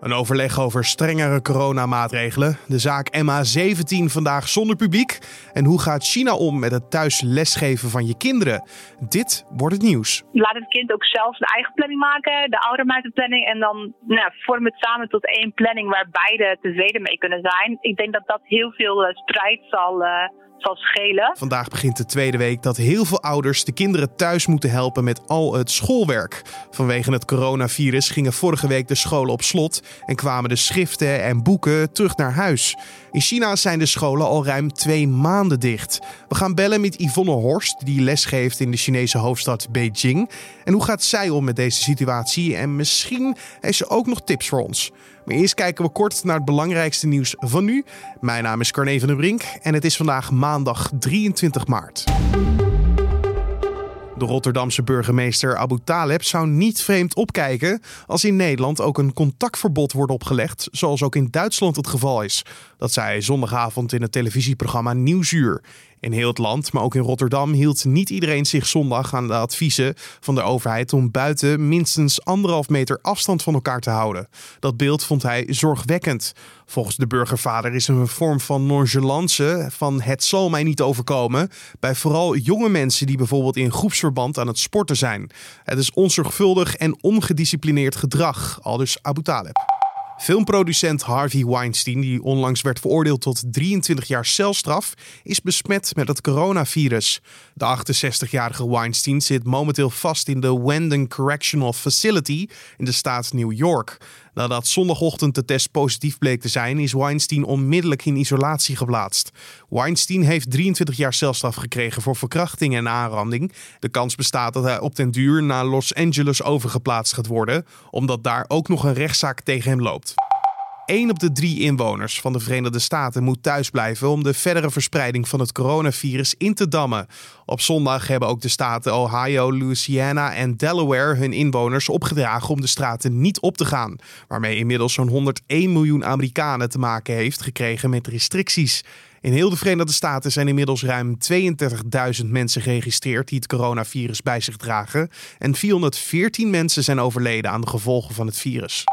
Een overleg over strengere coronamaatregelen. De zaak MH17 vandaag zonder publiek. En hoe gaat China om met het thuis lesgeven van je kinderen? Dit wordt het nieuws. Laat het kind ook zelf zijn eigen planning maken. De ouder maakt de planning. En dan nou, vorm het samen tot één planning waar beide tevreden mee kunnen zijn. Ik denk dat dat heel veel eh, strijd zal. Uh zal schelen. Vandaag begint de tweede week dat heel veel ouders de kinderen thuis moeten helpen met al het schoolwerk. Vanwege het coronavirus gingen vorige week de scholen op slot en kwamen de schriften en boeken terug naar huis. In China zijn de scholen al ruim twee maanden dicht. We gaan bellen met Yvonne Horst, die lesgeeft in de Chinese hoofdstad Beijing. En hoe gaat zij om met deze situatie? En misschien heeft ze ook nog tips voor ons. Maar eerst kijken we kort naar het belangrijkste nieuws van nu. Mijn naam is Carne van der Brink en het is vandaag maandag 23 maart. De Rotterdamse burgemeester Abu Taleb zou niet vreemd opkijken als in Nederland ook een contactverbod wordt opgelegd, zoals ook in Duitsland het geval is. Dat zei hij zondagavond in het televisieprogramma Nieuwsuur. In heel het land, maar ook in Rotterdam, hield niet iedereen zich zondag aan de adviezen van de overheid om buiten minstens anderhalf meter afstand van elkaar te houden. Dat beeld vond hij zorgwekkend. Volgens de burgervader is een vorm van nonchalance van het zal mij niet overkomen bij vooral jonge mensen die bijvoorbeeld in groepsverband aan het sporten zijn. Het is onzorgvuldig en ongedisciplineerd gedrag, aldus Abu Taleb. Filmproducent Harvey Weinstein, die onlangs werd veroordeeld tot 23 jaar celstraf, is besmet met het coronavirus. De 68-jarige Weinstein zit momenteel vast in de Wendon Correctional Facility in de staat New York. Nadat zondagochtend de test positief bleek te zijn, is Weinstein onmiddellijk in isolatie geplaatst. Weinstein heeft 23 jaar celstraf gekregen voor verkrachting en aanranding. De kans bestaat dat hij op den duur naar Los Angeles overgeplaatst gaat worden, omdat daar ook nog een rechtszaak tegen hem loopt. 1 op de drie inwoners van de Verenigde Staten moet thuisblijven om de verdere verspreiding van het coronavirus in te dammen. Op zondag hebben ook de staten Ohio, Louisiana en Delaware hun inwoners opgedragen om de straten niet op te gaan, waarmee inmiddels zo'n 101 miljoen Amerikanen te maken heeft gekregen met restricties. In heel de Verenigde Staten zijn inmiddels ruim 32.000 mensen geregistreerd die het coronavirus bij zich dragen en 414 mensen zijn overleden aan de gevolgen van het virus.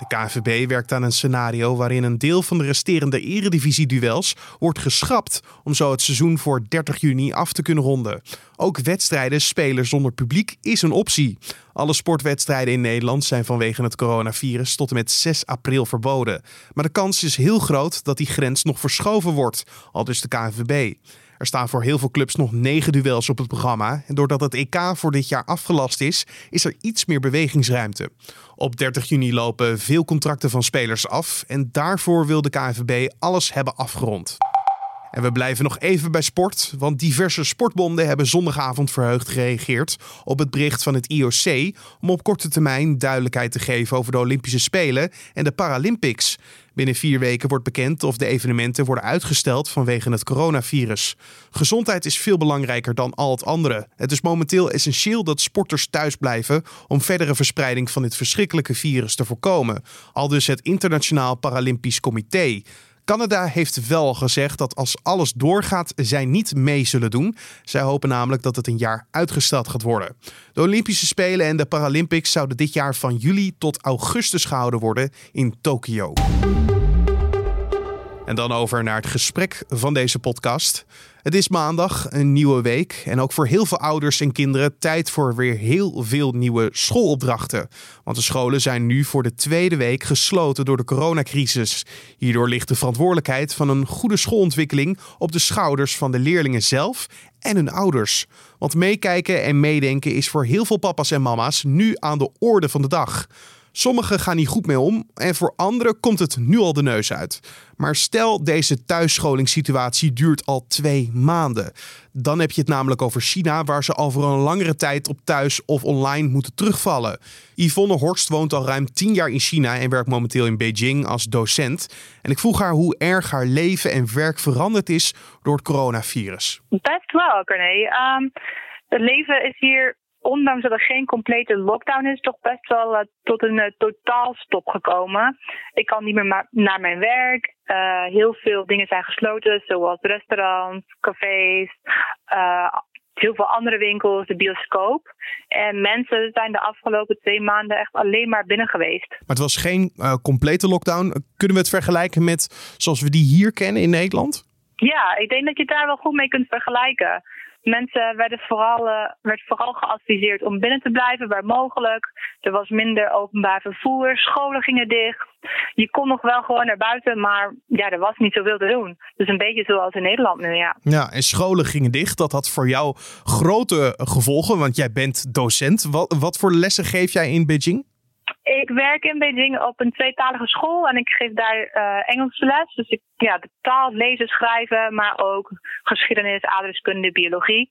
De KNVB werkt aan een scenario waarin een deel van de resterende eredivisie-duels wordt geschrapt om zo het seizoen voor 30 juni af te kunnen ronden. Ook wedstrijden spelen zonder publiek is een optie. Alle sportwedstrijden in Nederland zijn vanwege het coronavirus tot en met 6 april verboden. Maar de kans is heel groot dat die grens nog verschoven wordt, al dus de KNVB. Er staan voor heel veel clubs nog negen duels op het programma. En doordat het EK voor dit jaar afgelast is, is er iets meer bewegingsruimte. Op 30 juni lopen veel contracten van spelers af. En daarvoor wil de KNVB alles hebben afgerond. En we blijven nog even bij sport, want diverse sportbonden hebben zondagavond verheugd gereageerd op het bericht van het IOC om op korte termijn duidelijkheid te geven over de Olympische Spelen en de Paralympics. Binnen vier weken wordt bekend of de evenementen worden uitgesteld vanwege het coronavirus. Gezondheid is veel belangrijker dan al het andere. Het is momenteel essentieel dat sporters thuis blijven om verdere verspreiding van dit verschrikkelijke virus te voorkomen. Al dus het Internationaal Paralympisch Comité. Canada heeft wel gezegd dat als alles doorgaat, zij niet mee zullen doen. Zij hopen namelijk dat het een jaar uitgesteld gaat worden. De Olympische Spelen en de Paralympics zouden dit jaar van juli tot augustus gehouden worden in Tokio. En dan over naar het gesprek van deze podcast. Het is maandag, een nieuwe week. En ook voor heel veel ouders en kinderen tijd voor weer heel veel nieuwe schoolopdrachten. Want de scholen zijn nu voor de tweede week gesloten door de coronacrisis. Hierdoor ligt de verantwoordelijkheid van een goede schoolontwikkeling op de schouders van de leerlingen zelf en hun ouders. Want meekijken en meedenken is voor heel veel papa's en mama's nu aan de orde van de dag. Sommigen gaan niet goed mee om en voor anderen komt het nu al de neus uit. Maar stel deze thuisscholingssituatie duurt al twee maanden. Dan heb je het namelijk over China, waar ze al voor een langere tijd op thuis of online moeten terugvallen. Yvonne Horst woont al ruim tien jaar in China en werkt momenteel in Beijing als docent. En ik vroeg haar hoe erg haar leven en werk veranderd is door het coronavirus. Best wel, Corné. Um, het leven is hier ondanks dat er geen complete lockdown is, toch best wel uh, tot een uh, totaalstop gekomen. Ik kan niet meer naar mijn werk. Uh, heel veel dingen zijn gesloten, zoals restaurants, cafés. heel veel andere winkels, de bioscoop. En mensen zijn de afgelopen twee maanden echt alleen maar binnen geweest. Maar het was geen complete lockdown. Kunnen we het vergelijken met zoals we die hier kennen in Nederland? Ja, ik denk dat je het daar wel goed mee kunt vergelijken. Mensen werden vooral, uh, werd vooral geadviseerd om binnen te blijven waar mogelijk. Er was minder openbaar vervoer, scholen gingen dicht. Je kon nog wel gewoon naar buiten, maar ja, er was niet zoveel te doen. Dus een beetje zoals in Nederland nu, ja. Ja, en scholen gingen dicht. Dat had voor jou grote gevolgen, want jij bent docent. Wat, wat voor lessen geef jij in Beijing? Ik werk in Beijing op een tweetalige school en ik geef daar uh, Engelse les. Dus ik, ja, de taal, lezen, schrijven, maar ook geschiedenis, aardrijkskunde, biologie.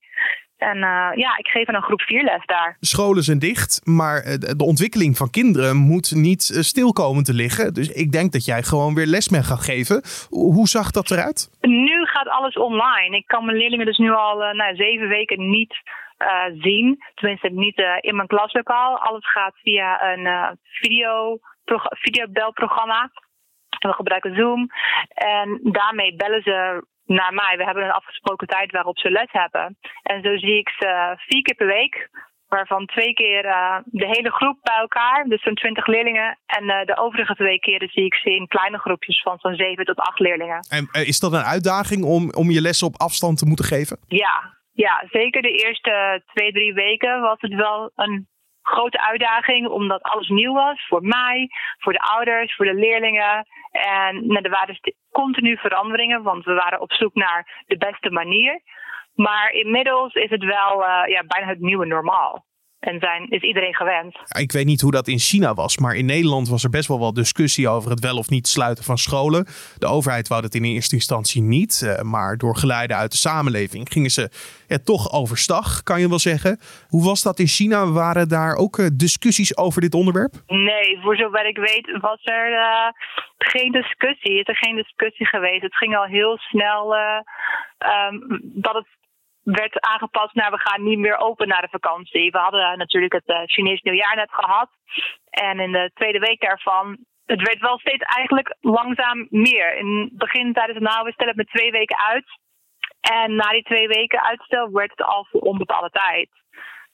En uh, ja, ik geef een groep 4 les daar. Scholen zijn dicht, maar eh, de ontwikkeling van kinderen moet niet stil komen te liggen. Dus ik denk dat jij gewoon weer les mee gaat geven. Hoe zag dat eruit? Nu gaat alles online. Ik kan mijn leerlingen dus nu al uh, nou, zeven weken niet zien. Tenminste, niet uh, in mijn klaslokaal. Alles gaat via een uh, video, videobelprogramma. We gebruiken Zoom. En daarmee bellen ze naar mij. We hebben een afgesproken tijd waarop ze les hebben. En zo zie ik ze vier keer per week. Waarvan twee keer de hele groep bij elkaar, dus zo'n twintig leerlingen. En de overige twee keren zie ik ze in kleine groepjes van zo'n zeven tot acht leerlingen. En is dat een uitdaging om, om je lessen op afstand te moeten geven? Ja, ja, zeker de eerste twee, drie weken was het wel een grote uitdaging, omdat alles nieuw was voor mij, voor de ouders, voor de leerlingen. En nou, er waren continu veranderingen, want we waren op zoek naar de beste manier. Maar inmiddels is het wel uh, ja, bijna het nieuwe normaal en zijn, is iedereen gewend. Ik weet niet hoe dat in China was, maar in Nederland was er best wel wat discussie over het wel of niet sluiten van scholen. De overheid wou dat in eerste instantie niet, eh, maar door geleiden uit de samenleving gingen ze er toch overstag, kan je wel zeggen. Hoe was dat in China? Waren daar ook eh, discussies over dit onderwerp? Nee, voor zover ik weet was er uh, geen discussie. Is er geen discussie geweest. Het ging al heel snel um, dat het werd aangepast naar we gaan niet meer open na de vakantie. We hadden natuurlijk het uh, Chinees nieuwjaar net gehad. En in de tweede week daarvan, het werd wel steeds eigenlijk langzaam meer. In het begin tijdens het nou, we stellen het met twee weken uit. En na die twee weken uitstel werd het al voor onbepaalde tijd.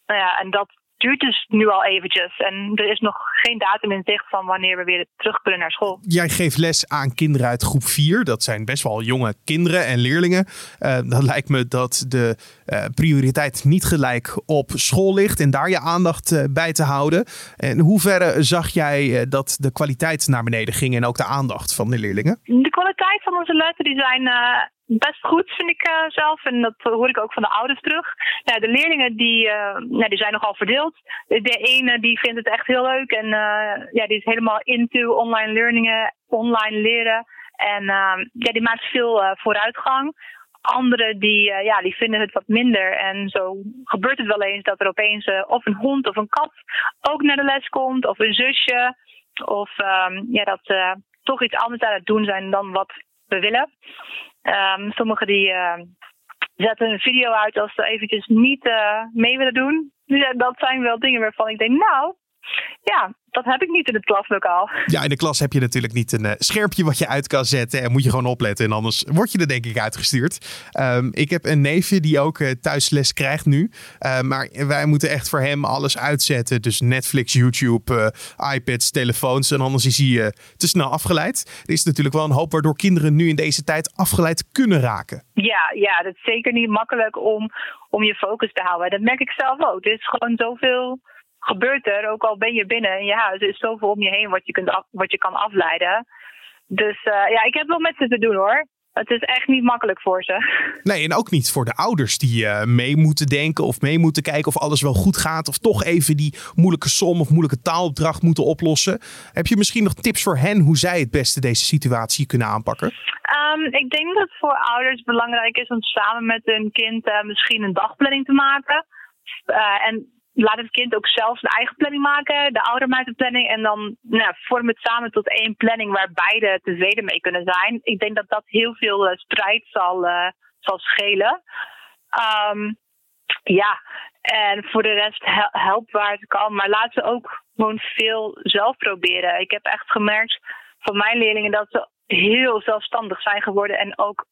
Nou ja, en dat duurt dus nu al eventjes. En er is nog geen datum in zicht van wanneer we weer terug kunnen naar school. Jij geeft les aan kinderen uit groep 4. Dat zijn best wel jonge kinderen en leerlingen. Uh, dan lijkt me dat de uh, prioriteit niet gelijk op school ligt en daar je aandacht uh, bij te houden. En hoeverre zag jij dat de kwaliteit naar beneden ging en ook de aandacht van de leerlingen? De kwaliteit van onze lessen die zijn best goed, vind ik uh, zelf. En dat hoor ik ook van de ouders terug. Nou, de leerlingen die, uh, nou, die zijn nogal verdeeld. De ene die vindt het echt heel leuk en uh, ja, die is helemaal into online learningen, online leren. En ja, die maakt veel vooruitgang. Anderen die, ja, die vinden het wat minder. En zo gebeurt het wel eens dat er opeens of een hond of een kat ook naar de les komt. Of een zusje. Of um, ja, dat ze toch iets anders aan het doen zijn dan wat we willen. Um, sommigen die uh, zetten een video uit als ze eventjes niet uh, mee willen doen. Dus dat zijn wel dingen waarvan ik denk, nou, ja, dat heb ik niet in het klaslokaal. Ja, in de klas heb je natuurlijk niet een uh, scherpje wat je uit kan zetten. En moet je gewoon opletten. En anders word je er denk ik uitgestuurd. Um, ik heb een neefje die ook uh, thuisles krijgt nu. Uh, maar wij moeten echt voor hem alles uitzetten. Dus Netflix, YouTube, iPads, telefoons. En anders is hij te snel afgeleid. Er is natuurlijk wel een hoop waardoor kinderen nu in deze tijd afgeleid kunnen raken. Ja, ja dat is zeker niet makkelijk om, om je focus te houden. Dat merk ik zelf ook. Er is gewoon zoveel gebeurt er, ook al ben je binnen in je huis, er is zoveel om je heen wat je, kunt af, wat je kan afleiden. Dus uh, ja, ik heb wel met ze te doen hoor. Het is echt niet makkelijk voor ze. Nee, en ook niet voor de ouders die uh, mee moeten denken of mee moeten kijken of alles wel goed gaat. Of toch even die moeilijke som of moeilijke taalopdracht moeten oplossen. Heb je misschien nog tips voor hen hoe zij het beste deze situatie kunnen aanpakken? Um, ik denk dat het voor ouders belangrijk is om samen met hun kind uh, misschien een dagplanning te maken. Uh, en laat het kind ook zelf zijn eigen planning maken, de ouder maakt de planning en dan nou, vorm het samen tot één planning waar beide tevreden mee kunnen zijn. Ik denk dat dat heel veel uh, strijd zal, uh, zal schelen. Um, ja, en voor de rest help waar het kan, maar laten ze ook gewoon veel zelf proberen. Ik heb echt gemerkt van mijn leerlingen dat ze heel zelfstandig zijn geworden en ook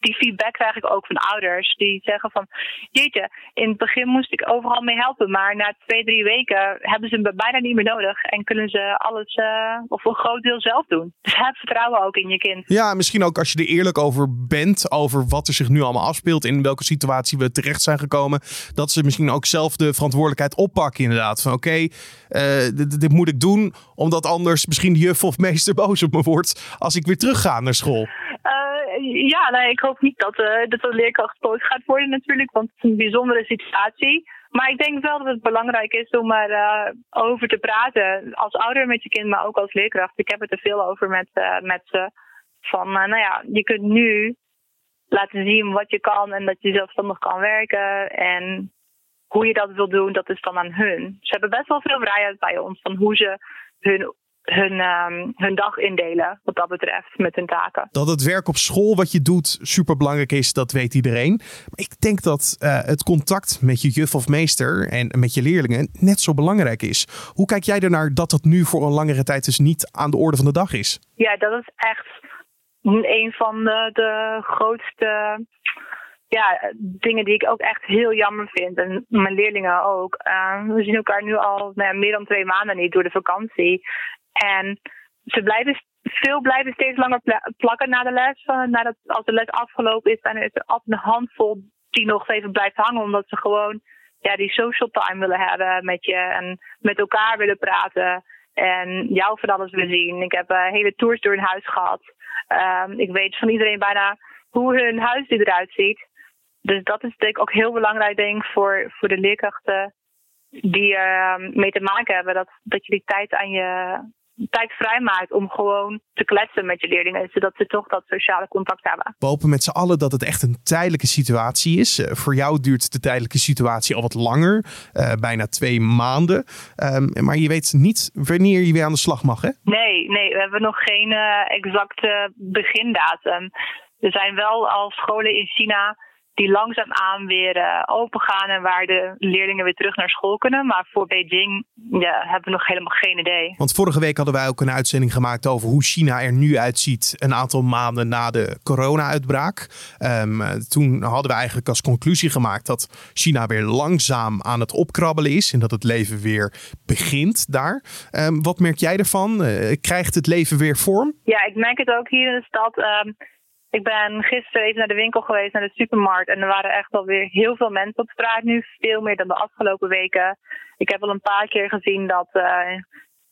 die feedback krijg ik ook van ouders. Die zeggen van, jeetje, in het begin moest ik overal mee helpen. Maar na twee, drie weken hebben ze me bijna niet meer nodig. En kunnen ze alles, uh, of een groot deel zelf doen. Dus heb vertrouwen ook in je kind. Ja, misschien ook als je er eerlijk over bent. Over wat er zich nu allemaal afspeelt. In welke situatie we terecht zijn gekomen. Dat ze misschien ook zelf de verantwoordelijkheid oppakken inderdaad. Van oké, okay, uh, dit, dit, moet ik doen. Omdat anders misschien de juf of meester boos op me wordt. Als ik weer terug ga naar school. Uh, ja, nee, ik hoop niet dat, uh, dat de leerkracht boos gaat worden natuurlijk. Want het is een bijzondere situatie. Maar ik denk wel dat het belangrijk is om er uh, over te praten. Als ouder met je kind, maar ook als leerkracht. Ik heb het er veel over met, met ze. Van, nou ja, je kunt nu laten zien wat je kan en dat je zelfstandig kan werken. En hoe je dat wil doen, dat is dan aan hun. Ze hebben best wel veel vrijheid bij ons van hoe ze hun hun, um, hun dag indelen wat dat betreft met hun taken. Dat het werk op school wat je doet super belangrijk is, dat weet iedereen. Maar ik denk dat uh, het contact met je juf of meester en met je leerlingen net zo belangrijk is. Hoe kijk jij ernaar dat dat nu voor een langere tijd dus niet aan de orde van de dag is? Ja, dat is echt een van de, de grootste ja, dingen die ik ook echt heel jammer vind. En mijn leerlingen ook. Uh, we zien elkaar nu al nou ja, meer dan twee maanden niet door de vakantie. En ze blijven, veel blijven steeds langer plakken na de les. nadat, als de les afgelopen is, dan is er altijd een handvol die nog even blijft hangen. Omdat ze gewoon ja, die social time willen hebben met je. En met elkaar willen praten. En jou van alles willen zien. Ik heb uh, hele tours door hun huis gehad. Um, ik weet van iedereen bijna hoe hun huis eruit ziet. Dus dat is denk ik ook heel belangrijk denk voor, voor de leerkrachten die er uh, mee te maken hebben. Dat, dat je die tijd aan je, tijd vrijmaakt om gewoon te kletsen met je leerlingen, zodat ze toch dat sociale contact hebben. We hopen met z'n allen dat het echt een tijdelijke situatie is. Uh, voor jou duurt de tijdelijke situatie al wat langer, uh, bijna twee maanden. Um, maar je weet niet wanneer je weer aan de slag mag, hè? Nee, nee we hebben nog geen uh, exacte begindatum. Er zijn wel al scholen in China die langzaamaan weer uh, open gaan en waar de leerlingen weer terug naar school kunnen. Maar voor Beijing ja, hebben we nog helemaal geen idee. Want vorige week hadden wij ook een uitzending gemaakt over hoe China er nu uitziet een aantal maanden na de corona-uitbraak. Um, toen hadden we eigenlijk als conclusie gemaakt dat China weer langzaam aan het opkrabbelen is en dat het leven weer begint daar. Um, wat merk jij ervan? Uh, krijgt het leven weer vorm? Ja, ik merk het ook hier in de stad. Um, ik ben gisteren even naar de winkel geweest, naar de supermarkt. En er waren echt alweer heel veel mensen op straat nu. Veel meer dan de afgelopen weken. Ik heb al een paar keer gezien dat uh,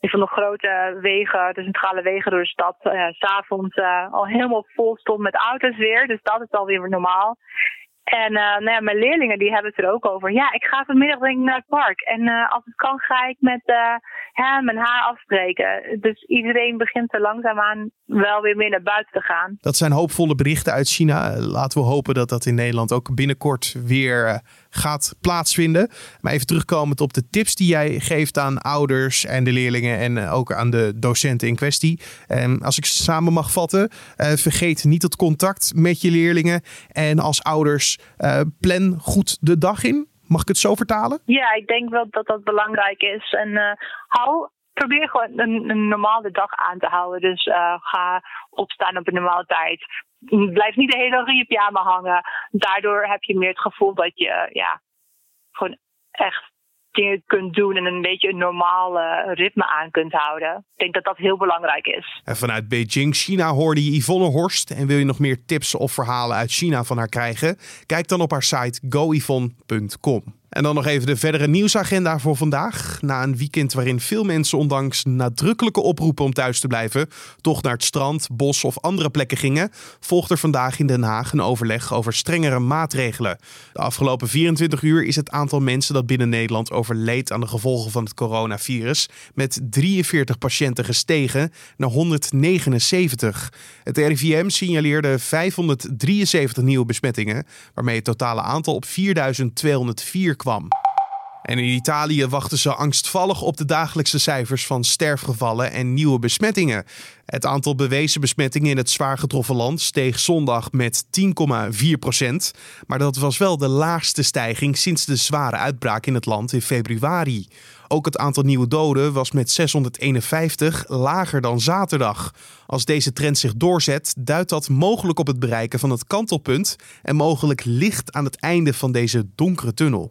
van de grote wegen, de centrale wegen door de stad, uh, s'avonds uh, al helemaal vol stond met auto's weer. Dus dat is alweer normaal. En nou ja, mijn leerlingen die hebben het er ook over. Ja, ik ga vanmiddag denk ik naar het park. En als het kan ga ik met hem en haar afspreken. Dus iedereen begint er langzaamaan wel weer meer naar buiten te gaan. Dat zijn hoopvolle berichten uit China. Laten we hopen dat dat in Nederland ook binnenkort weer gaat plaatsvinden. Maar even terugkomend op de tips die jij geeft aan ouders en de leerlingen en ook aan de docenten in kwestie. En als ik samen mag vatten, vergeet niet het contact met je leerlingen. En als ouders plan goed de dag in. Mag ik het zo vertalen? Ja, ik denk wel dat dat belangrijk is. En uh, hou, probeer gewoon een, normale dag aan te houden. Dus uh, ga opstaan op een normale tijd. Blijf niet de hele dag in je pyjama hangen. Daardoor heb je meer het gevoel dat je ja, gewoon echt dingen kunt doen en een beetje een normaal ritme aan kunt houden. Ik denk dat dat heel belangrijk is. En vanuit Beijing, China, hoorde je Yvonne Horst. En wil je nog meer tips of verhalen uit China van haar krijgen? Kijk dan op haar site goyvonne.com. En dan nog even de verdere nieuwsagenda voor vandaag. Na een weekend waarin veel mensen ondanks nadrukkelijke oproepen om thuis te blijven, toch naar het strand, bos of andere plekken gingen, volgt er vandaag in Den Haag een overleg over strengere maatregelen. De afgelopen 24 uur is het aantal mensen dat binnen Nederland overleed aan de gevolgen van het coronavirus met 43 patiënten gestegen naar 179. Het RIVM signaleerde 573 nieuwe besmettingen, waarmee het totale aantal op 4204 kwam. En in Italië wachten ze angstvallig op de dagelijkse cijfers van sterfgevallen en nieuwe besmettingen. Het aantal bewezen besmettingen in het zwaar getroffen land steeg zondag met 10,4 procent. Maar dat was wel de laagste stijging sinds de zware uitbraak in het land in februari. Ook het aantal nieuwe doden was met 651 lager dan zaterdag. Als deze trend zich doorzet, duidt dat mogelijk op het bereiken van het kantelpunt en mogelijk licht aan het einde van deze donkere tunnel.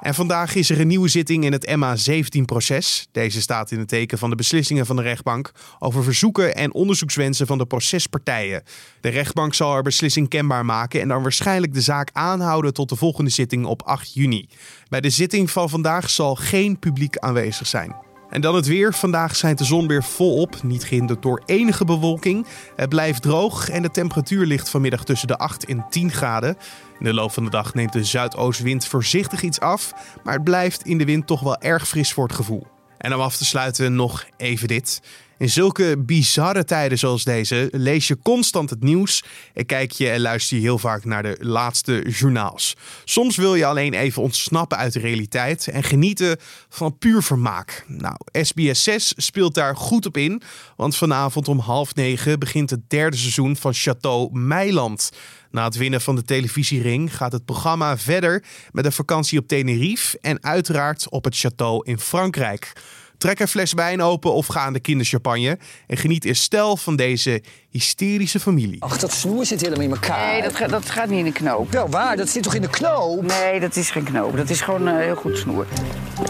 En vandaag is er een nieuwe zitting in het MA17-proces. Deze staat in het teken van de beslissingen van de rechtbank over verzoeken en onderzoekswensen van de procespartijen. De rechtbank zal haar beslissing kenbaar maken en dan waarschijnlijk de zaak aanhouden tot de volgende zitting op 8 juni. Bij de zitting van vandaag zal geen publiek aanwezig zijn. En dan het weer. Vandaag schijnt de zon weer volop, niet gehinderd door enige bewolking. Het blijft droog en de temperatuur ligt vanmiddag tussen de 8 en 10 graden. In de loop van de dag neemt de zuidoostwind voorzichtig iets af, maar het blijft in de wind toch wel erg fris voor het gevoel. En om af te sluiten nog even dit. In zulke bizarre tijden zoals deze lees je constant het nieuws en kijk je en luister je heel vaak naar de laatste journaals. Soms wil je alleen even ontsnappen uit de realiteit en genieten van puur vermaak. Nou, SBS 6 speelt daar goed op in, want vanavond om half negen begint het derde seizoen van Chateau Meiland. Na het winnen van de televisiering gaat het programma verder met een vakantie op Tenerife en uiteraard op het château in Frankrijk. Trek een fles wijn open of ga aan de kinderchampagne. En geniet in stijl van deze hysterische familie. Ach, dat snoer zit helemaal in elkaar. Nee, dat, ga- dat gaat niet in de knoop. Wel waar, dat zit toch in de knoop? Nee, dat is geen knoop. Dat is gewoon eh, heel goed snoer.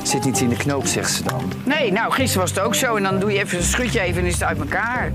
Zit niet in de knoop, zegt ze dan. Nee, nou, gisteren was het ook zo. En dan doe je even, schud je even en is het uit elkaar.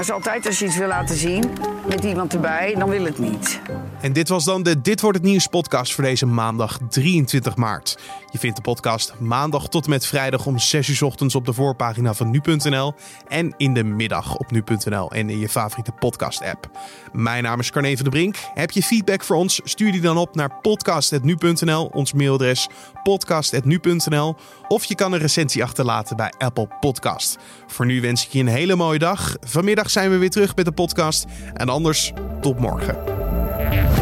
Maar is altijd als je iets wil laten zien met iemand erbij, dan wil het niet. En dit was dan de Dit wordt het nieuws podcast voor deze maandag 23 maart. Je vindt de podcast maandag tot en met vrijdag om 6 uur ochtends op de voorpagina van nu.nl en in de middag op nu.nl en in je favoriete podcast app. Mijn naam is Carne van de Brink. Heb je feedback voor ons? Stuur die dan op naar podcast@nu.nl, ons mailadres podcast@nu.nl of je kan een recensie achterlaten bij Apple Podcast. Voor nu wens ik je een hele mooie dag. Vanmiddag zijn we weer terug met de podcast en anders tot morgen.